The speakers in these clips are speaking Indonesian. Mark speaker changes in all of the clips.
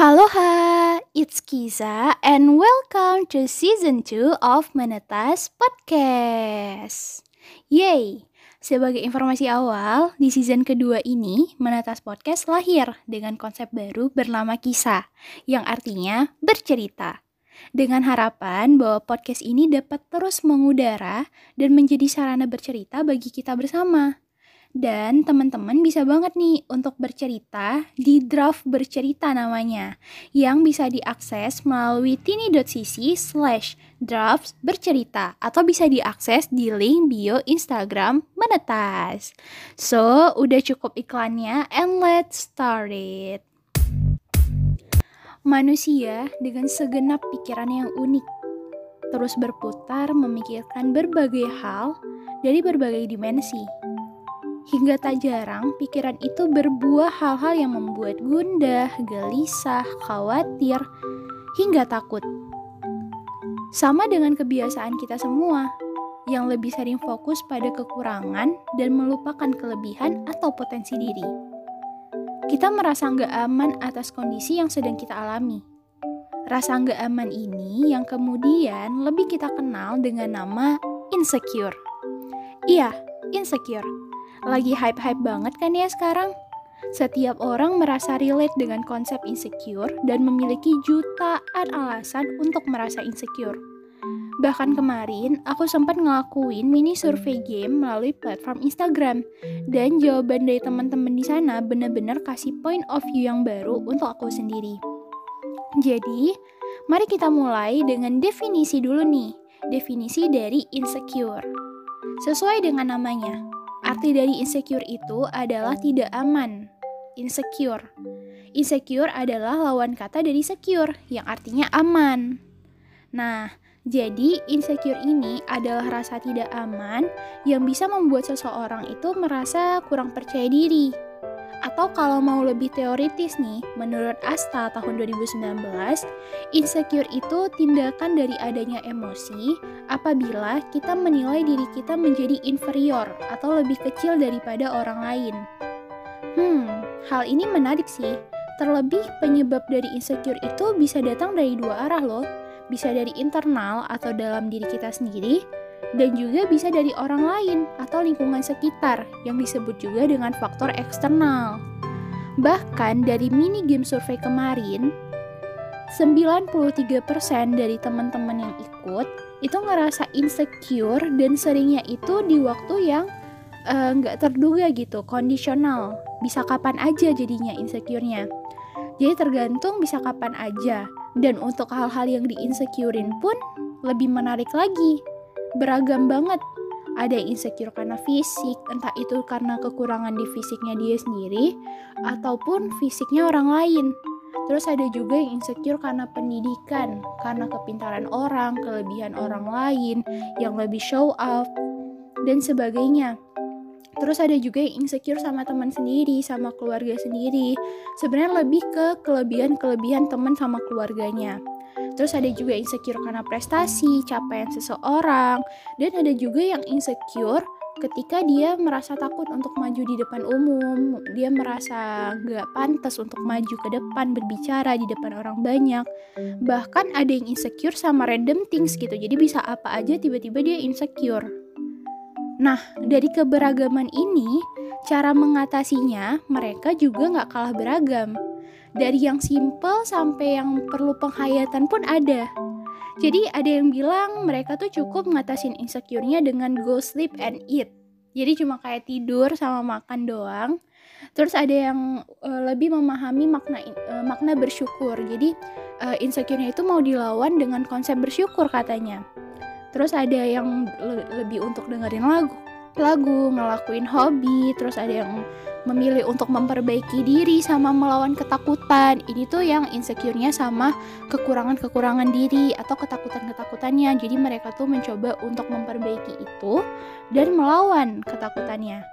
Speaker 1: Aloha, it's Kiza and welcome to season 2 of Menetas Podcast. Yay! Sebagai informasi awal, di season kedua ini, Menetas Podcast lahir dengan konsep baru bernama Kisah, yang artinya bercerita. Dengan harapan bahwa podcast ini dapat terus mengudara dan menjadi sarana bercerita bagi kita bersama. Dan teman-teman bisa banget nih untuk bercerita di draft bercerita namanya yang bisa diakses melalui tini.cc slash drafts bercerita atau bisa diakses di link bio Instagram Menetas. So, udah cukup iklannya and let's start it. Manusia dengan segenap pikiran yang unik terus berputar memikirkan berbagai hal dari berbagai dimensi Hingga tak jarang pikiran itu berbuah hal-hal yang membuat gundah, gelisah, khawatir, hingga takut. Sama dengan kebiasaan kita semua, yang lebih sering fokus pada kekurangan dan melupakan kelebihan atau potensi diri. Kita merasa nggak aman atas kondisi yang sedang kita alami. Rasa nggak aman ini yang kemudian lebih kita kenal dengan nama insecure. Iya, insecure lagi hype-hype banget kan ya sekarang? Setiap orang merasa relate dengan konsep insecure dan memiliki jutaan alasan untuk merasa insecure. Bahkan kemarin, aku sempat ngelakuin mini survei game melalui platform Instagram. Dan jawaban dari teman-teman di sana benar-benar kasih point of view yang baru untuk aku sendiri. Jadi, mari kita mulai dengan definisi dulu nih. Definisi dari insecure. Sesuai dengan namanya, Arti dari insecure itu adalah tidak aman. Insecure. Insecure adalah lawan kata dari secure yang artinya aman. Nah, jadi insecure ini adalah rasa tidak aman yang bisa membuat seseorang itu merasa kurang percaya diri atau kalau mau lebih teoritis nih, menurut Asta tahun 2019, insecure itu tindakan dari adanya emosi apabila kita menilai diri kita menjadi inferior atau lebih kecil daripada orang lain. Hmm, hal ini menarik sih. Terlebih penyebab dari insecure itu bisa datang dari dua arah loh. Bisa dari internal atau dalam diri kita sendiri, dan juga bisa dari orang lain atau lingkungan sekitar yang disebut juga dengan faktor eksternal. Bahkan dari mini game survei kemarin, 93% dari teman-teman yang ikut itu ngerasa insecure dan seringnya itu di waktu yang eh, nggak uh, terduga gitu, kondisional. Bisa kapan aja jadinya insecure-nya. Jadi tergantung bisa kapan aja. Dan untuk hal-hal yang di insecurein pun lebih menarik lagi beragam banget. Ada yang insecure karena fisik, entah itu karena kekurangan di fisiknya dia sendiri ataupun fisiknya orang lain. Terus ada juga yang insecure karena pendidikan, karena kepintaran orang, kelebihan orang lain, yang lebih show off, dan sebagainya. Terus ada juga yang insecure sama teman sendiri, sama keluarga sendiri. Sebenarnya lebih ke kelebihan-kelebihan teman sama keluarganya. Terus ada juga insecure karena prestasi, capaian seseorang, dan ada juga yang insecure ketika dia merasa takut untuk maju di depan umum, dia merasa gak pantas untuk maju ke depan berbicara di depan orang banyak. Bahkan ada yang insecure sama random things gitu, jadi bisa apa aja tiba-tiba dia insecure. Nah, dari keberagaman ini, cara mengatasinya mereka juga gak kalah beragam dari yang simple sampai yang perlu penghayatan pun ada. Jadi ada yang bilang mereka tuh cukup ngatasin insecure-nya dengan go sleep and eat. Jadi cuma kayak tidur sama makan doang. Terus ada yang uh, lebih memahami makna uh, makna bersyukur. Jadi uh, insecure-nya itu mau dilawan dengan konsep bersyukur katanya. Terus ada yang le lebih untuk dengerin lagu, lagu, ngelakuin hobi, terus ada yang memilih untuk memperbaiki diri sama melawan ketakutan. Ini tuh yang insecure-nya sama kekurangan-kekurangan diri atau ketakutan-ketakutannya. Jadi mereka tuh mencoba untuk memperbaiki itu dan melawan ketakutannya.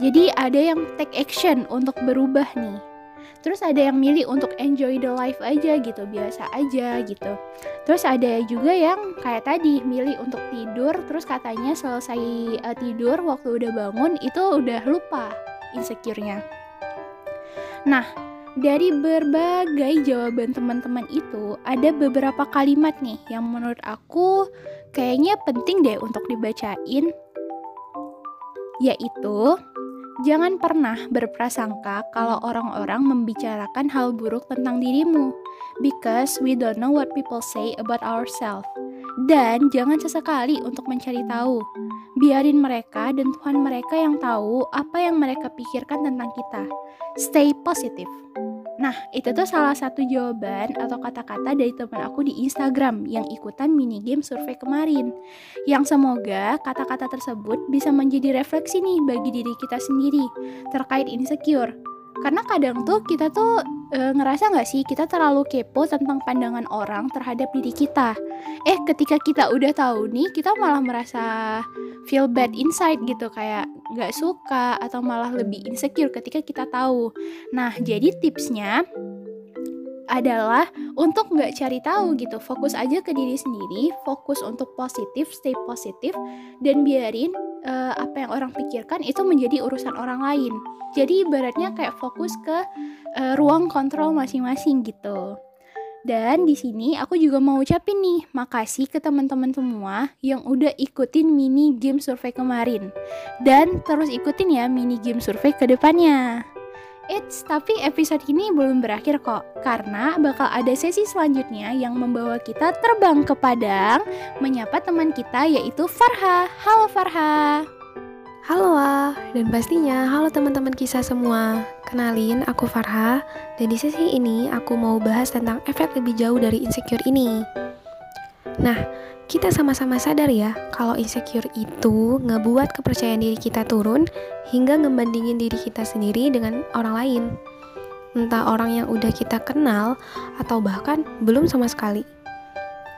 Speaker 1: Jadi ada yang take action untuk berubah nih. Terus ada yang milih untuk enjoy the life aja gitu, biasa aja gitu. Terus ada juga yang kayak tadi milih untuk tidur, terus katanya selesai uh, tidur waktu udah bangun itu udah lupa insecure-nya. Nah, Dari berbagai jawaban teman-teman itu, ada beberapa kalimat nih yang menurut aku kayaknya penting deh untuk dibacain. Yaitu, jangan pernah berprasangka kalau orang-orang membicarakan hal buruk tentang dirimu, because we don't know what people say about ourselves. Dan jangan sesekali untuk mencari tahu. Biarin mereka dan Tuhan mereka yang tahu apa yang mereka pikirkan tentang kita. Stay positive. Nah, itu tuh salah satu jawaban atau kata-kata dari teman aku di Instagram yang ikutan mini game survei kemarin. Yang semoga kata-kata tersebut bisa menjadi refleksi nih bagi diri kita sendiri terkait insecure. Karena kadang tuh kita tuh e, ngerasa nggak sih kita terlalu kepo tentang pandangan orang terhadap diri kita. Eh, ketika kita udah tahu nih, kita malah merasa feel bad inside gitu kayak nggak suka atau malah lebih insecure ketika kita tahu. Nah, jadi tipsnya adalah untuk nggak cari tahu gitu fokus aja ke diri sendiri fokus untuk positif stay positif dan biarin uh, apa yang orang pikirkan itu menjadi urusan orang lain jadi ibaratnya kayak fokus ke uh, ruang kontrol masing-masing gitu dan di sini aku juga mau ucapin nih, makasih ke teman-teman semua yang udah ikutin mini game survei kemarin. Dan terus ikutin ya mini game survei ke depannya. Eits, tapi episode ini belum berakhir kok, karena bakal ada sesi selanjutnya yang membawa kita terbang ke Padang, menyapa teman kita yaitu Farha. Halo Farha.
Speaker 2: Halo ah, dan pastinya halo teman-teman kisah semua. Kenalin, aku Farha, dan di sesi ini aku mau bahas tentang efek lebih jauh dari insecure ini. Nah, kita sama-sama sadar ya, kalau insecure itu ngebuat kepercayaan diri kita turun hingga ngebandingin diri kita sendiri dengan orang lain. Entah orang yang udah kita kenal atau bahkan belum sama sekali.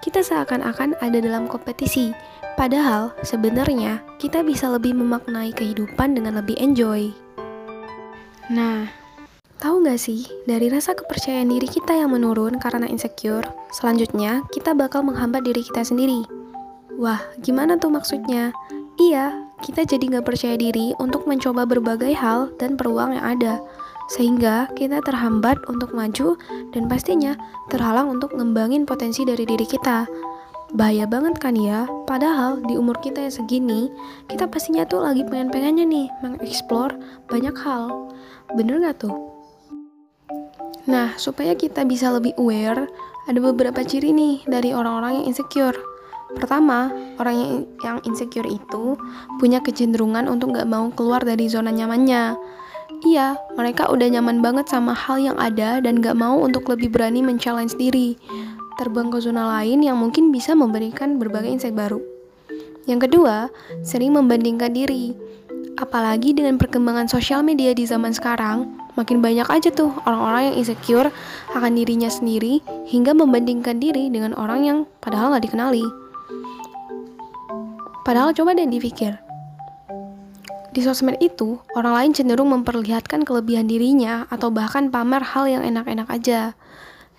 Speaker 2: Kita seakan-akan ada dalam kompetisi, Padahal sebenarnya kita bisa lebih memaknai kehidupan dengan lebih enjoy. Nah, tahu nggak sih dari rasa kepercayaan diri kita yang menurun karena insecure, selanjutnya kita bakal menghambat diri kita sendiri. Wah, gimana tuh maksudnya? Iya, kita jadi nggak percaya diri untuk mencoba berbagai hal dan peluang yang ada, sehingga kita terhambat untuk maju dan pastinya terhalang untuk ngembangin potensi dari diri kita Bahaya banget kan ya, padahal di umur kita yang segini, kita pastinya tuh lagi pengen-pengennya nih mengeksplor banyak hal. Bener gak tuh? Nah, supaya kita bisa lebih aware, ada beberapa ciri nih dari orang-orang yang insecure. Pertama, orang yang, insecure itu punya kecenderungan untuk gak mau keluar dari zona nyamannya. Iya, mereka udah nyaman banget sama hal yang ada dan gak mau untuk lebih berani men-challenge diri terbang ke zona lain yang mungkin bisa memberikan berbagai insight baru. Yang kedua, sering membandingkan diri. Apalagi dengan perkembangan sosial media di zaman sekarang, makin banyak aja tuh orang-orang yang insecure akan dirinya sendiri hingga membandingkan diri dengan orang yang padahal nggak dikenali. Padahal coba deh dipikir, di sosmed itu, orang lain cenderung memperlihatkan kelebihan dirinya atau bahkan pamer hal yang enak-enak aja.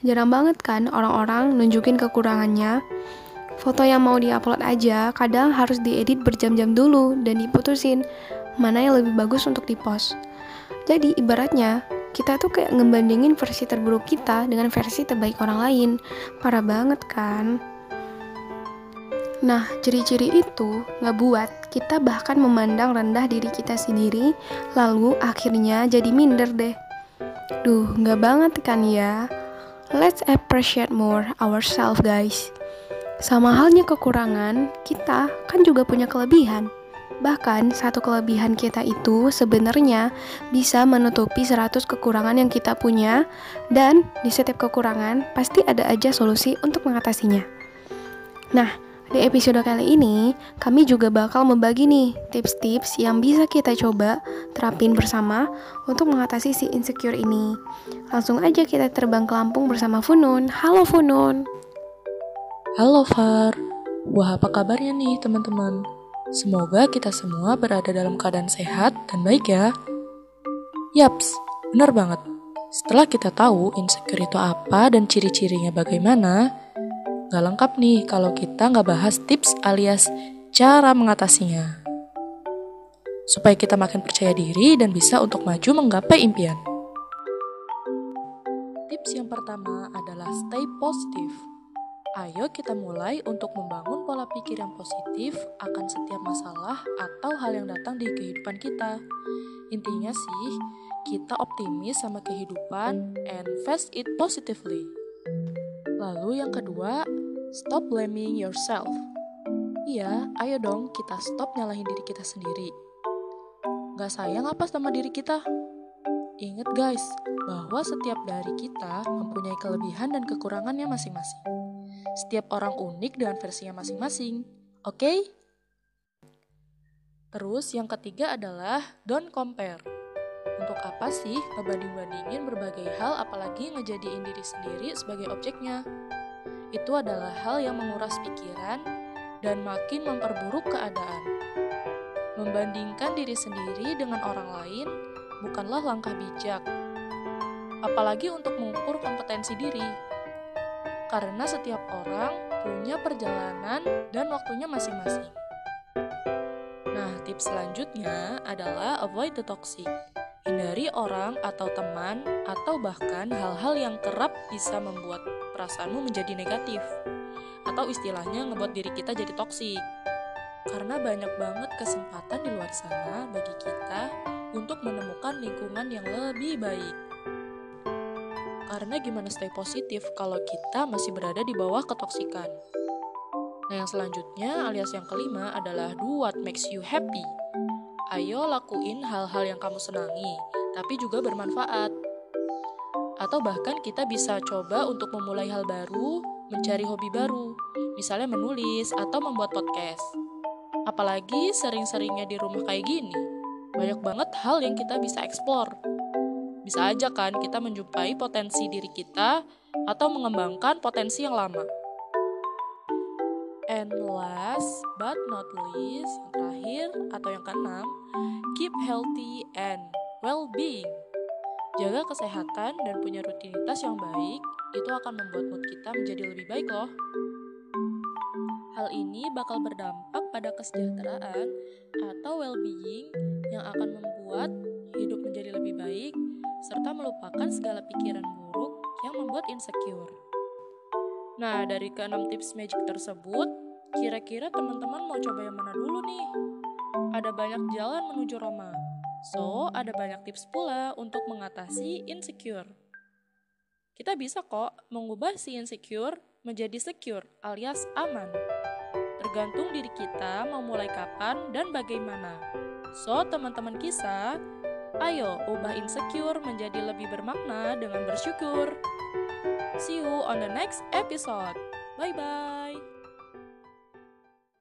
Speaker 2: Jarang banget kan orang-orang nunjukin kekurangannya. Foto yang mau diupload aja kadang harus diedit berjam-jam dulu dan diputusin mana yang lebih bagus untuk dipost. Jadi ibaratnya kita tuh kayak ngebandingin versi terburuk kita dengan versi terbaik orang lain. Parah banget kan? Nah, ciri-ciri itu ngebuat kita bahkan memandang rendah diri kita sendiri, lalu akhirnya jadi minder deh. Duh, nggak banget kan ya? Let's appreciate more ourselves, guys. Sama halnya kekurangan, kita kan juga punya kelebihan. Bahkan satu kelebihan kita itu sebenarnya bisa menutupi 100 kekurangan yang kita punya dan di setiap kekurangan pasti ada aja solusi untuk mengatasinya. Nah, di episode kali ini, kami juga bakal membagi nih tips-tips yang bisa kita coba terapin bersama untuk mengatasi si insecure ini. Langsung aja kita terbang ke Lampung bersama Funun. Halo Funun.
Speaker 3: Halo Far. Wah, apa kabarnya nih teman-teman? Semoga kita semua berada dalam keadaan sehat dan baik ya. Yaps, benar banget. Setelah kita tahu insecure itu apa dan ciri-cirinya bagaimana, Gak lengkap nih kalau kita nggak bahas tips alias cara mengatasinya. Supaya kita makin percaya diri dan bisa untuk maju menggapai impian. pertama adalah stay positive. Ayo kita mulai untuk membangun pola pikir yang positif akan setiap masalah atau hal yang datang di kehidupan kita. Intinya sih, kita optimis sama kehidupan and face it positively. Lalu yang kedua, stop blaming yourself. Iya, ayo dong kita stop nyalahin diri kita sendiri. Gak sayang apa sama diri kita? Ingat guys, bahwa setiap dari kita mempunyai kelebihan dan kekurangannya masing-masing. Setiap orang unik dengan versinya masing-masing. Oke? Okay? Terus yang ketiga adalah don't compare. Untuk apa sih ngebanding-bandingin berbagai hal apalagi ngejadiin diri sendiri sebagai objeknya? Itu adalah hal yang menguras pikiran dan makin memperburuk keadaan. Membandingkan diri sendiri dengan orang lain bukanlah langkah bijak. Apalagi untuk mengukur kompetensi diri karena setiap orang punya perjalanan dan waktunya masing-masing. Nah, tips selanjutnya adalah avoid the toxic. Hindari orang atau teman atau bahkan hal-hal yang kerap bisa membuat perasaanmu menjadi negatif. Atau istilahnya ngebuat diri kita jadi toksik. Karena banyak banget kesempatan di luar sana bagi kita untuk menemukan lingkungan yang lebih baik. Karena gimana stay positif kalau kita masih berada di bawah ketoksikan. Nah yang selanjutnya alias yang kelima adalah do what makes you happy. Ayo lakuin hal-hal yang kamu senangi, tapi juga bermanfaat. Atau bahkan kita bisa coba untuk memulai hal baru, mencari hobi baru, misalnya menulis atau membuat podcast. Apalagi sering-seringnya di rumah kayak gini, banyak banget hal yang kita bisa eksplor. Bisa aja kan kita menjumpai potensi diri kita atau mengembangkan potensi yang lama. And last but not least, yang terakhir atau yang keenam, keep healthy and well-being. Jaga kesehatan dan punya rutinitas yang baik, itu akan membuat mood kita menjadi lebih baik loh. Hal ini bakal berdampak pada kesejahteraan atau well-being yang akan membuat hidup menjadi lebih baik serta melupakan segala pikiran buruk yang membuat insecure. Nah, dari keenam tips magic tersebut, kira-kira teman-teman mau coba yang mana dulu nih? Ada banyak jalan menuju Roma. So, ada banyak tips pula untuk mengatasi insecure. Kita bisa kok mengubah si insecure menjadi secure alias aman. Tergantung diri kita mau mulai kapan dan bagaimana. So, teman-teman kisah, Ayo, ubah insecure menjadi lebih bermakna dengan bersyukur. See you on the next episode. Bye bye.